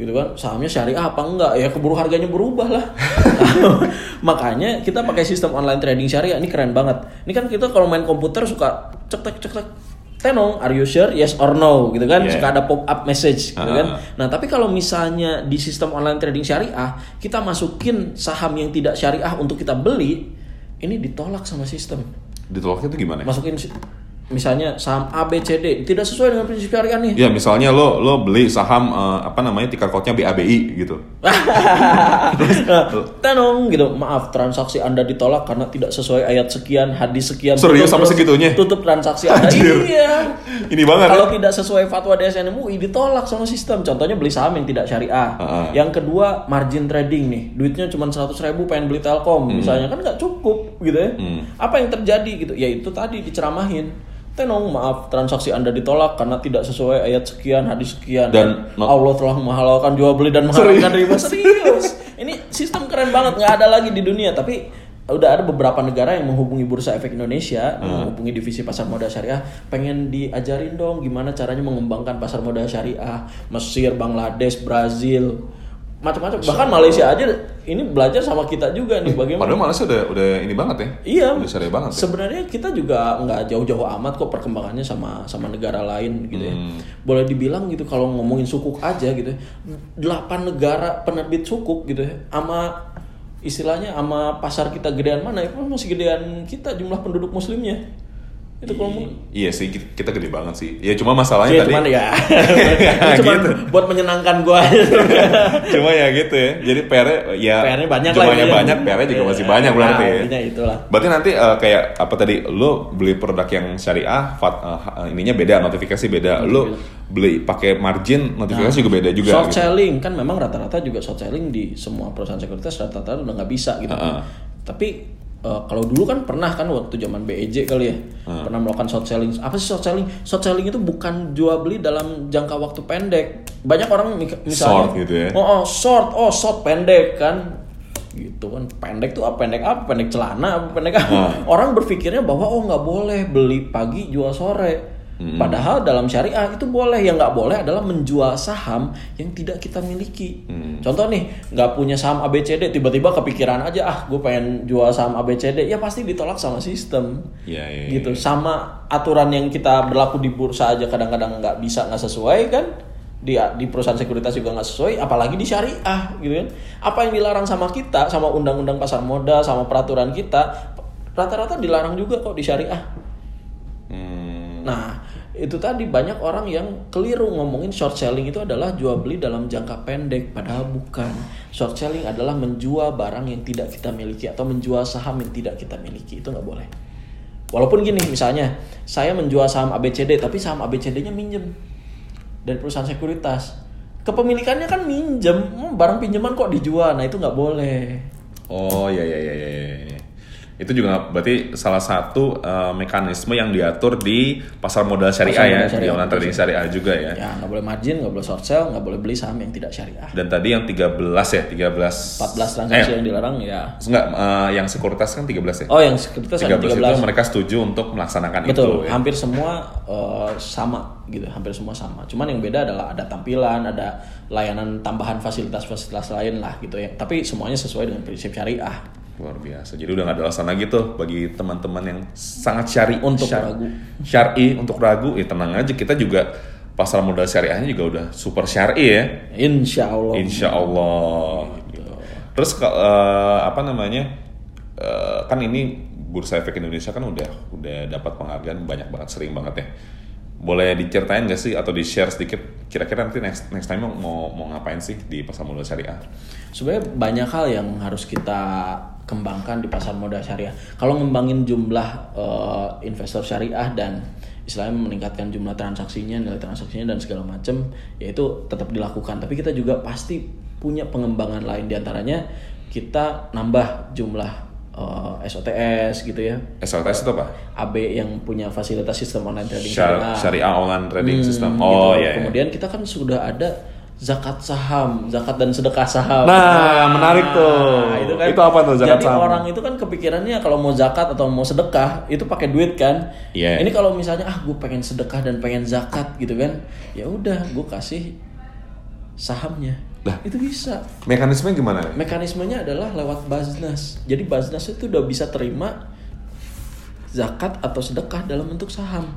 gitu kan sahamnya syariah apa enggak ya keburu harganya berubah lah makanya kita pakai sistem online trading syariah ini keren banget ini kan kita kalau main komputer suka cek cek tenong are you sure yes or no gitu kan Yeah. suka ada pop up message gitu Ah. kan nah tapi kalau misalnya di sistem online trading syariah kita masukin saham yang tidak syariah untuk kita beli ini ditolak sama sistem ditolaknya itu gimana? masukin misalnya saham A B C D tidak sesuai dengan prinsip syariah nih Ya misalnya lo lo beli saham eh, apa namanya ticker code-nya BABI gitu. Tenong gitu, maaf transaksi Anda ditolak karena tidak sesuai ayat sekian, hadis sekian. Serius sampai segitunya? Tutup transaksi Anda. Anjir. Iya. Ini banget Kalau ya. tidak sesuai fatwa DSN MUI ditolak sama sistem. Contohnya beli saham yang tidak syariah. Heeh. Yang kedua margin trading nih, duitnya cuma 100 ribu pengen beli Telkom, misalnya kan nggak cukup gitu ya. Hmm. Apa yang terjadi gitu? Ya itu tadi diceramahin. Tenong, maaf transaksi Anda ditolak karena tidak sesuai ayat sekian, hadis sekian. Dan- Allah telah menghalalkan jual beli dan mengharamkan riba serius. Ini sistem keren banget, nggak ada lagi di dunia. Tapi udah ada beberapa negara yang menghubungi Bursa Efek Indonesia, menghubungi divisi pasar modal syariah, pengen diajarin dong gimana caranya mengembangkan pasar modal syariah. Mesir, Bangladesh, Brazil, macam-macam. Bahkan Malaysia aja ini belajar sama kita juga nih bagaimana. Padahal Malaysia udah udah ini banget ya. Iya. Udah syariah banget. ya. Sebenarnya kita juga nggak jauh-jauh amat kok perkembangannya sama sama negara lain gitu ya. Hmm. Boleh dibilang gitu kalau ngomongin sukuk aja gitu. ya, Delapan negara penerbit sukuk gitu ya. Sama istilahnya sama pasar kita gedean mana itu masih gedean kita jumlah penduduk muslimnya. Itu kalau mau Iya sih kita, gede banget sih. Ya cuma masalahnya Iya, tadi cuman ya. cuman Gitu. buat menyenangkan gua cuma ya gitu ya. Jadi PR ya PR-nya banyak lah. jumlahnya iya. banyak, PR-nya juga masih Iya, banyak berarti. nah, ya. intinya itulah. Berarti nanti eh, kayak apa tadi lo beli produk yang syariah fat- eh, ininya beda, notifikasi beda. Lo beli pakai margin, notifikasi juga beda juga short gitu. selling kan memang rata-rata juga short selling di semua perusahaan sekuritas rata-rata udah nggak bisa gitu. Heeh. Tapi eh, kalau dulu kan pernah kan waktu zaman BEJ kali ya pernah melakukan short selling. Apa sih short selling? Short selling itu bukan jual beli dalam jangka waktu pendek. Banyak orang misalnya Short gitu ya. Oh, oh, short, oh short pendek kan gitu kan pendek tuh apa pendek apa pendek celana apa pendek apa Ah. orang berpikirnya bahwa oh nggak boleh beli pagi jual sore padahal dalam syariah itu boleh yang nggak boleh adalah menjual saham yang tidak kita miliki. Contoh nih nggak punya saham ABCD tiba-tiba kepikiran aja ah gue pengen jual saham ABCD ya pasti ditolak sama sistem. Iya, iya, iya. gitu sama aturan yang kita berlaku di bursa aja kadang-kadang nggak bisa nggak sesuai kan? Di di perusahaan sekuritas juga nggak sesuai apalagi di syariah gitu kan? Apa yang dilarang sama kita sama undang-undang pasar modal sama peraturan kita rata-rata dilarang juga kok di syariah. Hmm, nah itu tadi banyak orang yang keliru ngomongin short selling itu adalah jual beli dalam jangka pendek padahal bukan. Short selling adalah menjual barang yang tidak kita miliki atau menjual saham yang tidak kita miliki. Itu nggak boleh. Walaupun gini misalnya saya menjual saham ABCD tapi saham ABCD-nya minjem dari perusahaan sekuritas. Kepemilikannya kan minjem. Hmm, barang pinjaman kok dijual. Nah itu nggak boleh. Oh iya iya iya iya. Itu juga berarti salah satu eh, mekanisme yang diatur di pasar modal syariah Pasar ya, modal syariah, di online trading syariah juga ya. ya nggak boleh margin nggak boleh short sell nggak boleh beli saham yang tidak syariah Dan tadi yang 13 ya, 13 14 transaksi eh, yang dilarang ya enggak eh, yang sekuritas kan 13 ya. Oh yang sekuritas ada 13, 13 itu mereka setuju untuk melaksanakan Betul, itu ya. hampir semua eh, sama gitu, hampir semua sama. Cuman yang beda adalah ada tampilan, ada layanan tambahan fasilitas-fasilitas lain lah gitu ya. Tapi semuanya sesuai dengan prinsip syariah. Luar biasa. Jadi udah gak ada alasan lagi tuh bagi teman-teman yang sangat syari Untuk syar- ragu. Syari untuk ragu, ya tenang aja kita juga pasar modal syariahnya juga udah super syari ya. Insya Allah. Insya Allah. gitu. Terus eh, apa namanya? eh, kan ini Bursa Efek Indonesia kan udah udah dapat penghargaan banyak banget, sering banget ya. Boleh diceritain gak sih atau di share sedikit kira-kira nanti next next time mau mau ngapain sih di pasar modal syariah? Sebenarnya banyak hal yang harus kita kembangkan di pasar modal syariah. Kalau ngembangin jumlah eh, investor syariah dan istilahnya meningkatkan jumlah transaksinya, nilai transaksinya dan segala macam, ya itu tetap dilakukan. Tapi kita juga pasti punya pengembangan lain di antaranya kita nambah jumlah eh, SOTS gitu ya. SLTS itu apa? AB yang punya fasilitas sistem online trading Syar- syariah. syariah online trading Hmm, system. gitu. Oh iya. iya. Kemudian kita kan sudah ada zakat saham, zakat dan sedekah saham. Nah, menarik tuh. itu kan. Itu apa tuh zakat Jadi saham? orang itu kan kepikirannya kalau mau zakat atau mau sedekah itu pakai duit kan. Iya. Ini kalau misalnya ah gue pengen sedekah dan pengen zakat gitu kan, ya udah gue kasih sahamnya. Lah. Itu bisa. Mekanismenya gimana? Mekanismenya adalah lewat Baznas. Jadi Baznas itu udah bisa terima zakat atau sedekah dalam bentuk saham.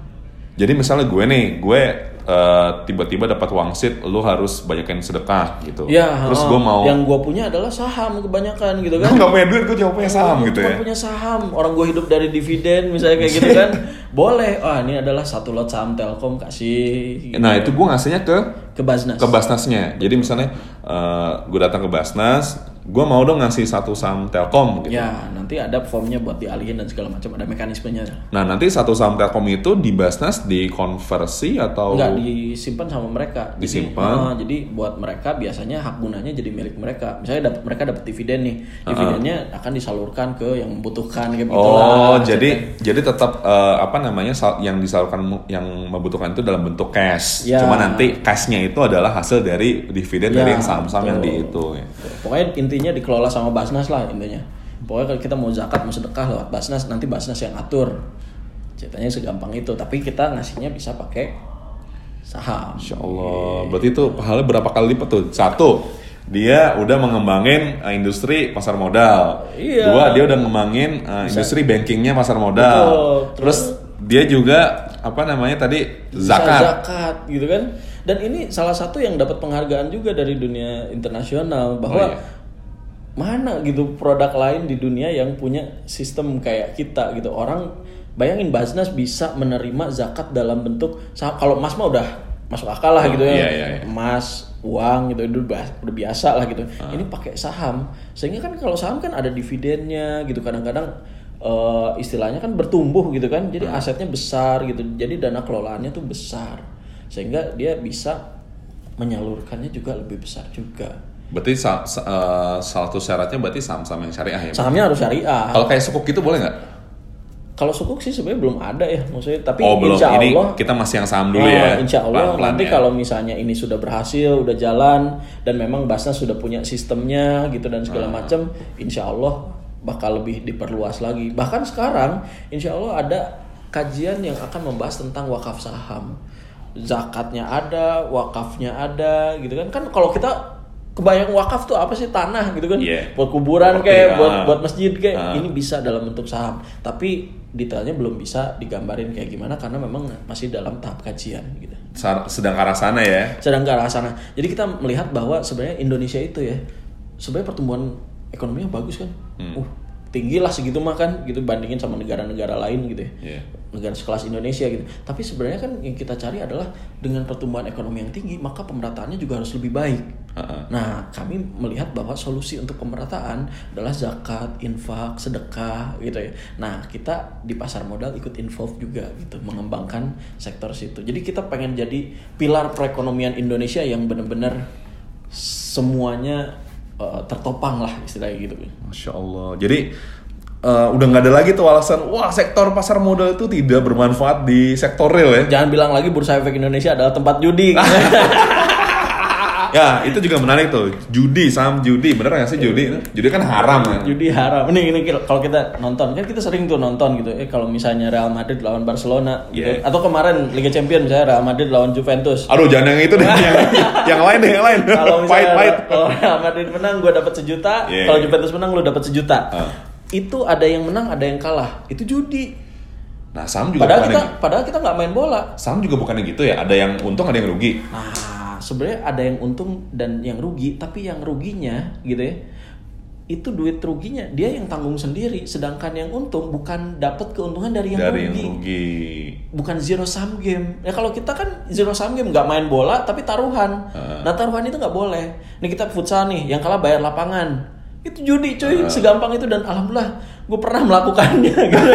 Jadi misalnya gue nih, gue eh, tiba-tiba dapat wangsit, lu harus banyakin sedekah gitu. Ya, Terus oh, gue mau yang gue punya adalah saham kebanyakan gitu gue kan. nggak punya duit, gue cuma punya saham gitu ya. punya saham, orang gue hidup dari dividen misalnya kayak gitu kan. Boleh. Wah, ini adalah satu lot saham Telkom kasih Nah itu gue ngasihnya ke ke Baznas. ke Basnasnya. Jadi misalnya eh, gue datang ke Basnas, gue mau dong ngasih satu saham Telkom gitu. Ya, nanti ada formnya buat dialihin dan segala macam, ada mekanismenya. Nah nanti satu saham Telkom itu di Basnas dikonversi atau Enggak disimpan sama mereka. Jadi, Disimpan. eh, jadi buat mereka biasanya hak gunanya jadi milik mereka. Misalnya dapat mereka dapat dividen nih. Dividennya akan disalurkan ke yang membutuhkan kayak Oh, gitulah. jadi jadi tetap eh, apa namanya yang disalurkan yang membutuhkan itu dalam bentuk cash. Ya. Cuma nanti cashnya itu adalah hasil dari dividen Ya, dari yang saham-saham yang di itu. ya. Pokoknya intinya dikelola sama Basnas lah intinya. Pokoknya kalau kita mau zakat mau sedekah lewat Basnas nanti Basnas yang atur. Ceritanya segampang itu, tapi kita ngasihnya bisa pakai saham. Insya Allah. Berarti itu pahalanya berapa kali lipat tuh? Satu. dia udah mengembangin uh, industri pasar modal. Iya. Dua, dia udah ngembangin uh, industri bankingnya pasar modal. Betul. Terus dia juga apa namanya tadi zakat. zakat gitu kan dan ini salah satu yang dapat penghargaan juga dari dunia internasional bahwa Oh, iya. Mana gitu produk lain di dunia yang punya sistem kayak kita gitu. Orang bayangin Basnas bisa menerima zakat dalam bentuk kalau emas mah udah masuk akal lah Oh, gitu ya. Iya, iya, iya. emas uang gitu itu udah, biasa lah gitu. Ah. ini pakai saham. Sehingga kan kalau saham kan ada dividennya gitu. Kadang-kadang eh, istilahnya kan bertumbuh gitu kan. Jadi Ah. asetnya besar gitu. Jadi dana kelolaannya tuh besar. Sehingga dia bisa menyalurkannya juga lebih besar juga Berarti sa- sa- uh, salah satu syaratnya berarti saham-saham yang syariah ya. sahamnya harus syariah Kalau kayak sukuk gitu boleh nggak? kalau sukuk sih sebenarnya belum ada ya maksudnya tapi Oh belum. insya Ini Allah kita masih yang saham dulu Oh, ya. Insya Allah Pelan-pelan nanti ya. kalau misalnya ini sudah berhasil, udah jalan dan memang Basnas sudah punya sistemnya gitu dan segala Ah. macam, Insya Allah bakal lebih diperluas lagi. Bahkan sekarang, Insya Allah ada kajian yang akan membahas tentang wakaf saham, zakatnya ada, wakafnya ada, gitu kan? Kan kalau kita kebayang wakaf tuh apa sih tanah gitu kan? Iya. Buat kuburan Oke, kayak, ah. buat buat masjid kayak, Ah. ini bisa dalam bentuk saham. Tapi detailnya belum bisa digambarin kayak gimana karena memang masih dalam tahap kajian gitu. Sedang ke arah sana ya. Sedang ke arah sana. Jadi kita melihat bahwa sebenarnya Indonesia itu ya sebenarnya pertumbuhan ekonominya bagus kan. Hmm. Uh, tinggi lah segitu mah kan gitu bandingin sama negara-negara lain gitu ya. Iya. Negara sekelas Indonesia gitu. Tapi sebenarnya kan yang kita cari adalah dengan pertumbuhan ekonomi yang tinggi maka pemerataannya juga harus lebih baik. Heeh. Nah, kami melihat bahwa solusi untuk pemerataan adalah zakat, infak, sedekah gitu ya. Nah, kita di pasar modal ikut involve juga gitu, mengembangkan sektor situ. Jadi kita pengen jadi pilar perekonomian Indonesia yang benar-benar semuanya eh, tertopang lah istilahnya gitu. Masya Allah. Jadi eh, udah nggak ada lagi tuh alasan wah sektor pasar modal itu tidak bermanfaat di sektor real ya. Jangan bilang lagi Bursa Efek Indonesia adalah tempat judi. Ya itu juga menarik tuh. Judi, saham judi, bener nggak sih judi? Judi kan haram kan. judi haram. Ini ini kalau kita nonton kan kita sering tuh nonton gitu. Eh kalau misalnya Real Madrid lawan Barcelona gitu. Yeah. Atau kemarin Liga Champions misalnya Real Madrid lawan Juventus. Aduh jangan yang itu deh, yang, yang lain deh, yang lain. Kalau misalnya kalau Real Madrid menang gue dapat sejuta, Yeah. kalau Juventus menang lu dapat sejuta. Ah. Itu ada yang menang, ada yang kalah. Itu judi. Nah saham juga Padahal kita gitu. padahal kita nggak main bola. Saham juga bukannya gitu ya. Ada yang untung, ada yang rugi. Nah, sebenarnya ada yang untung dan yang rugi, tapi yang ruginya gitu ya. Itu duit ruginya dia yang tanggung sendiri, sedangkan yang untung bukan dapat keuntungan dari yang dari yang rugi. rugi. Bukan zero sum game. Ya kalau kita kan zero sum game nggak main bola tapi taruhan. Ah. Nah taruhan itu nggak boleh. Nih kita futsal nih, yang kalah bayar lapangan. Itu judi cuy, segampang itu dan alhamdulillah gue pernah melakukannya gitu.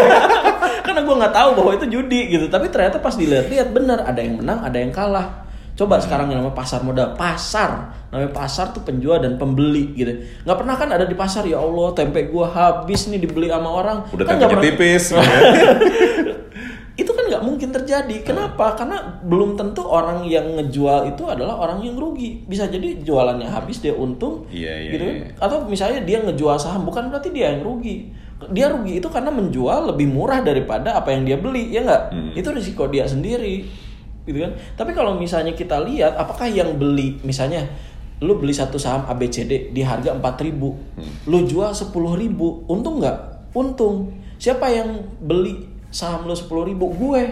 Karena gue nggak tahu bahwa itu judi gitu. Tapi ternyata pas dilihat-lihat benar ada yang menang, ada yang kalah. Coba sekarang yang namanya pasar modal, pasar namanya pasar tuh penjual dan pembeli gitu. Nggak pernah kan ada di pasar ya Allah tempe gua habis nih dibeli sama orang. Udah kan tempenya pernah- tipis. gitu ya. itu kan nggak mungkin terjadi. Kenapa? Karena belum tentu orang yang ngejual itu adalah orang yang rugi. Bisa jadi jualannya habis dia untung, Iya, iya, gitu iya. Atau misalnya dia ngejual saham, bukan berarti dia yang rugi. Dia rugi itu karena menjual lebih murah daripada apa yang dia beli, ya nggak? Hmm. Itu risiko dia sendiri, gitu kan? Tapi kalau misalnya kita lihat, apakah yang beli, misalnya lu beli satu saham ABCD di harga 4000 Hmm. lu jual 10000 untung nggak? Untung. Siapa yang beli saham lu 10000 Gue.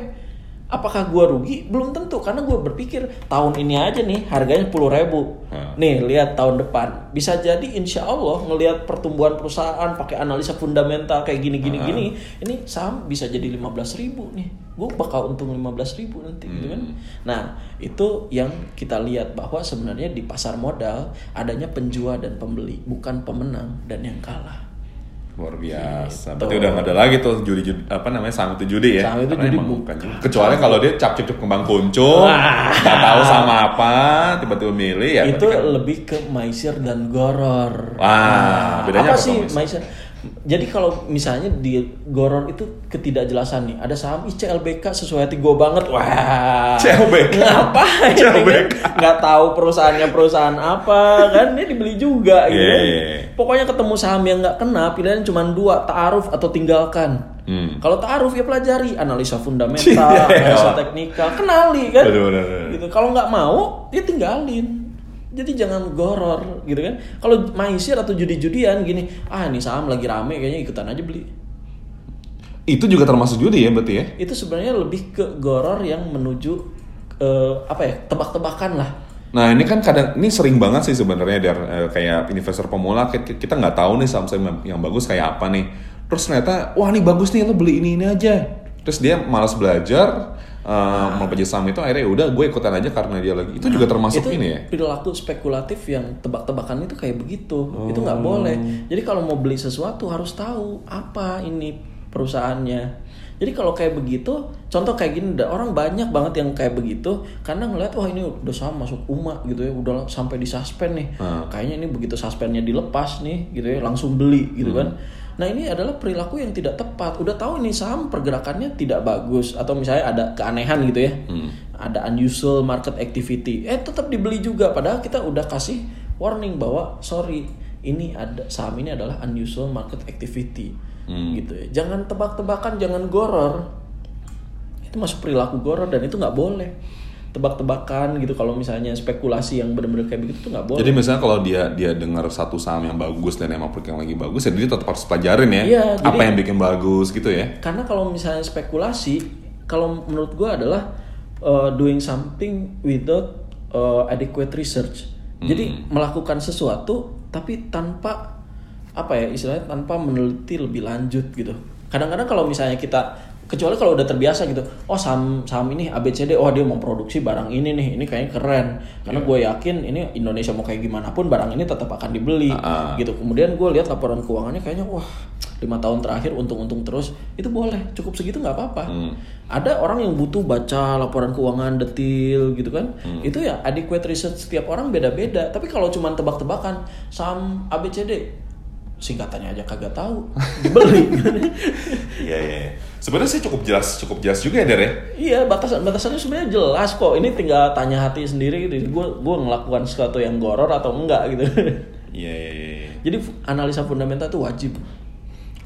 Apakah gue rugi? Belum tentu karena gue berpikir tahun ini aja nih harganya 10.000 Hmm. Nih lihat tahun depan bisa jadi insya Allah ngelihat pertumbuhan perusahaan pakai analisa fundamental kayak gini gini Hmm. gini ini saham bisa jadi 15.000 nih gue bakal untung 15.000 nanti gitu kan Hmm. nah itu yang kita lihat bahwa sebenarnya di pasar modal adanya penjual dan pembeli bukan pemenang dan yang kalah Luar biasa. Gitu. Berarti udah nggak ada lagi tuh judi, judi apa namanya saham itu judi ya. Saham itu Karena judi bukan. Kecuali kalau dia cap cip kembang kuncung, Wah. nggak tahu sama apa, tiba-tiba milih ya. itu kan- lebih ke maisir dan goror. Wah, bedanya apa apa sih tuh, maisir? Jadi kalau misalnya di goror itu ketidakjelasan nih, ada saham ICLBK sesuai hati gue banget, wah. CLBK? Ngapain? CLBK? Nggak tahu perusahaannya perusahaan apa, kan? Ini dibeli juga, gitu. Kan. iya, iya. Pokoknya ketemu saham yang nggak kena, pilihan cuma dua, taaruf atau tinggalkan. Hmm. Kalau taaruf ya pelajari analisa fundamental, Iya. analisa teknikal, kenali kan. Gitu. Kalau nggak mau, ya tinggalin. Jadi jangan goror gitu kan. Kalau maisir atau judi-judian gini, ah ini saham lagi rame kayaknya ikutan aja beli. Itu juga termasuk judi ya berarti ya? Itu sebenarnya lebih ke goror yang menuju eh, apa ya? tebak-tebakan lah. Nah ini kan kadang ini sering banget sih sebenarnya dari eh, kayak investor pemula kita nggak tahu nih saham-saham yang- yang bagus kayak apa nih. Terus ternyata wah ini bagus nih lo beli ini ini aja. Terus dia malas belajar eh, mau kerja saham itu akhirnya "Ya udah gue ikutan aja karena dia lagi. Itu juga termasuk itu ini ya. perilaku spekulatif yang tebak-tebakan itu kayak begitu. Itu nggak boleh. Jadi kalau mau beli sesuatu harus tahu apa ini perusahaannya. Jadi kalau kayak begitu contoh kayak gini ada orang banyak banget yang kayak begitu karena ngeliat wah ini udah saham masuk UMA gitu ya. Udah sampai di suspend nih. Kayaknya ini begitu suspendnya dilepas nih gitu ya. Langsung beli gitu kan nah ini adalah perilaku yang tidak tepat. Udah tahu ini saham pergerakannya tidak bagus atau misalnya ada keanehan gitu ya. Ada unusual market activity. Eh tetap dibeli juga. Padahal kita udah kasih warning bahwa sorry ini ada saham ini adalah unusual market activity. Gitu ya. Jangan tebak-tebakan jangan goror. Itu masuk perilaku goror dan itu nggak boleh tebak-tebakan gitu. Kalau misalnya spekulasi yang benar-benar kayak begitu tuh nggak boleh. Jadi misalnya kalau dia dia dengar satu saham yang bagus dan emang yang lagi bagus ya dia tetap harus pelajarin ya Iya, apa jadi- yang bikin bagus gitu ya. karena kalau misalnya spekulasi kalau menurut gua adalah uh, doing something without uh, adequate research. Jadi melakukan sesuatu tapi tanpa apa ya istilahnya tanpa meneliti lebih lanjut gitu. Kadang-kadang kalau misalnya kita kecuali kalau udah terbiasa gitu oh saham saham ini ABCD oh dia mau produksi barang ini nih ini kayaknya keren. Karena gue yakin ini Indonesia mau kayak gimana pun barang ini tetap akan dibeli Ah. gitu. Kemudian gue lihat laporan keuangannya kayaknya wah lima tahun terakhir untung-untung terus. Itu boleh cukup segitu nggak apa-apa. Ada orang yang butuh baca laporan keuangan detil gitu kan. Itu ya adequate research setiap orang beda-beda. Tapi kalau cuma tebak-tebakan saham ABCD singkatannya aja kagak tahu dibeli Iya iya. iya. Sebenarnya sih cukup jelas cukup jelas juga ya Der ya. iya batasan batasannya sebenarnya jelas kok ini tinggal tanya hati sendiri gitu gue gue ngelakukan sesuatu yang goror atau enggak gitu Iya iya iya. iya. jadi analisa fundamental itu wajib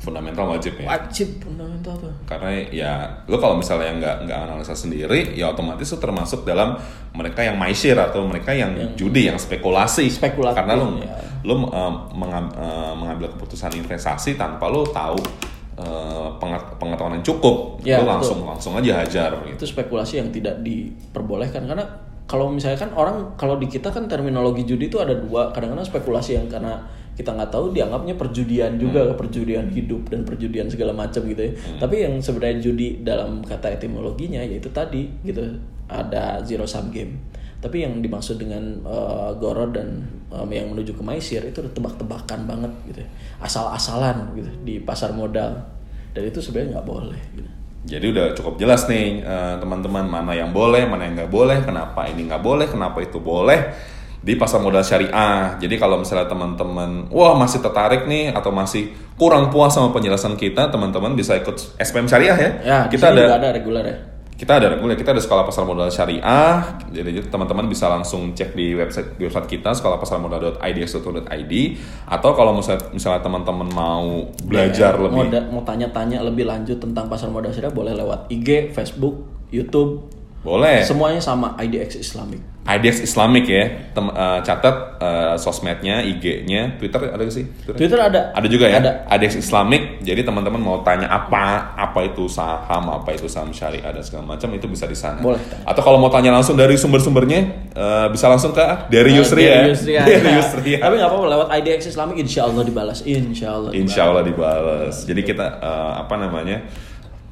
Fundamental wajib ya. wajib fundamental tuh Karena ya lo kalau misalnya nggak nggak analisa sendiri ya otomatis lo termasuk dalam mereka yang maisir atau mereka yang, judi yang spekulasi. Spekulatif, Karena lo ya. lo um, mengam- uh, mengambil keputusan investasi tanpa lo tahu uh, pengetahuan yang cukup. Ya, lo betul. langsung langsung aja hajar gitu. itu spekulasi yang tidak diperbolehkan karena kalau misalnya kan orang kalau di kita kan terminologi judi itu ada dua kadang-kadang spekulasi yang karena kita nggak tahu dianggapnya perjudian juga perjudian hidup dan perjudian segala macam gitu ya. Tapi yang sebenarnya judi dalam kata etimologinya yaitu tadi gitu ada zero sum game. Tapi yang dimaksud dengan eh, goror dan em, yang menuju ke maisir itu udah tebak-tebakan banget gitu ya. asal-asalan gitu di pasar modal. Dan itu sebenarnya nggak boleh gitu. Jadi udah cukup jelas nih eh, teman-teman mana yang boleh, mana yang nggak boleh, kenapa ini nggak boleh, kenapa itu boleh di pasar modal syariah. Jadi kalau misalnya teman-teman wah masih tertarik nih atau masih kurang puas sama penjelasan kita, teman-teman bisa ikut SPM syariah ya. Ya, kita ada juga ada reguler ya. kita ada reguler, kita ada sekolah pasar modal syariah. Jadi teman-teman bisa langsung cek di website di website kita sekolahpasarmodal.idx.id atau kalau misalnya, misalnya teman-teman mau belajar Ya, lebih mau tanya-tanya lebih lanjut tentang pasar modal syariah boleh lewat IG, Facebook, YouTube. Boleh. Semuanya sama IDX Islamic. IDX Islamic ya, Tem- eh, catat eh, sosmednya, IG-nya, Twitter ada gak sih? Twitter ada. Ada juga ya, Ada. IDX Islamic. Jadi teman-teman mau tanya apa, apa itu saham, apa itu saham syariah dan segala macam itu bisa di sana. Boleh. Atau kalau mau tanya langsung dari sumber-sumbernya, eh, bisa langsung ke dari Yusri ya. Dari Yusri, ya. Dari Yusri ya. Tapi nggak apa-apa lewat IDX Islamic insya Allah dibalas. Insya Allah. dibalas. Insya Allah dibalas. Jadi kita eh, apa namanya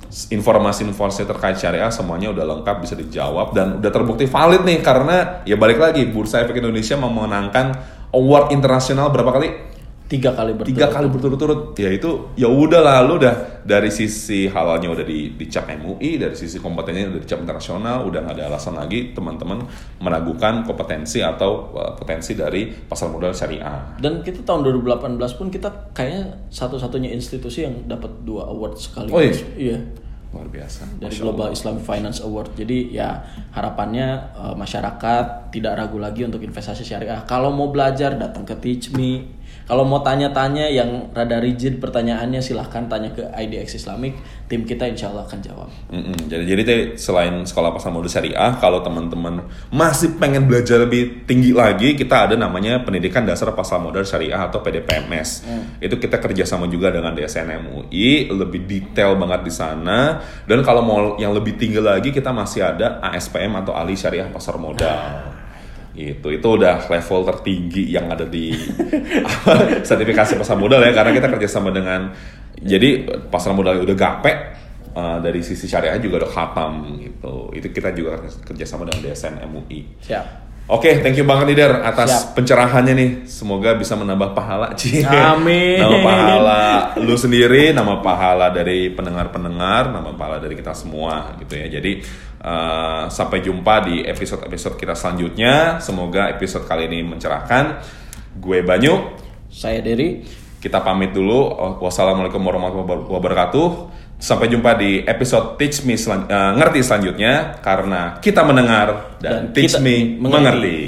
informasi-informasi terkait syariah semuanya udah lengkap bisa dijawab dan udah terbukti valid nih karena ya balik lagi Bursa Efek Indonesia memenangkan award internasional berapa kali? Tiga kali berturut. Tiga kali berturut-turut. Ya itu ya udah lah lu udah dari sisi halalnya udah di, dicap MUI, dari sisi kompetensinya udah dicap internasional, udah nggak ada alasan lagi teman-teman meragukan kompetensi atau eh, potensi dari pasar modal syariah. Dan kita tahun 2018 pun kita kayaknya satu-satunya institusi yang dapat dua award sekali. Oh, iya? Iya. Luar biasa. dari Masya Global Islamic Finance Award. Jadi ya harapannya eh, masyarakat tidak ragu lagi untuk investasi syariah. Kalau mau belajar datang ke Teach Me. Kalau mau tanya-tanya yang rada rigid pertanyaannya silahkan tanya ke IDX Islamic, tim kita insya Allah akan jawab. Mm-mm. Jadi jadi teh, selain sekolah pasar modal syariah, kalau teman-teman masih pengen belajar lebih tinggi lagi, kita ada namanya pendidikan dasar pasar modal syariah atau PDPMS. Itu kita kerjasama juga dengan DSN MUI, lebih detail banget di sana. Dan kalau mau yang lebih tinggi lagi, kita masih ada ASPM atau ahli syariah pasar modal. Itu itu udah level tertinggi yang ada di apa, sertifikasi pasar modal ya karena kita kerjasama dengan jadi pasar modal udah gape uh, dari sisi syariah juga udah khatam gitu. Itu kita juga kerjasama dengan DSN MUI. Siap. Oke, thank you banget Lider atas Siap. pencerahannya nih. Semoga bisa menambah pahala, Ci. Amin. Nama pahala lu sendiri, nama pahala dari pendengar-pendengar, nama pahala dari kita semua gitu ya. Jadi eh, sampai jumpa di episode-episode kita selanjutnya. Semoga episode kali ini mencerahkan. Gue Banyu, Saya Dery. kita pamit dulu. Wassalamualaikum warahmatullahi wabarakatuh. Sampai jumpa di episode Teach Me selan- eh, ngerti selanjutnya karena kita mendengar dan, Dan Teach Me mengerti. mengerti.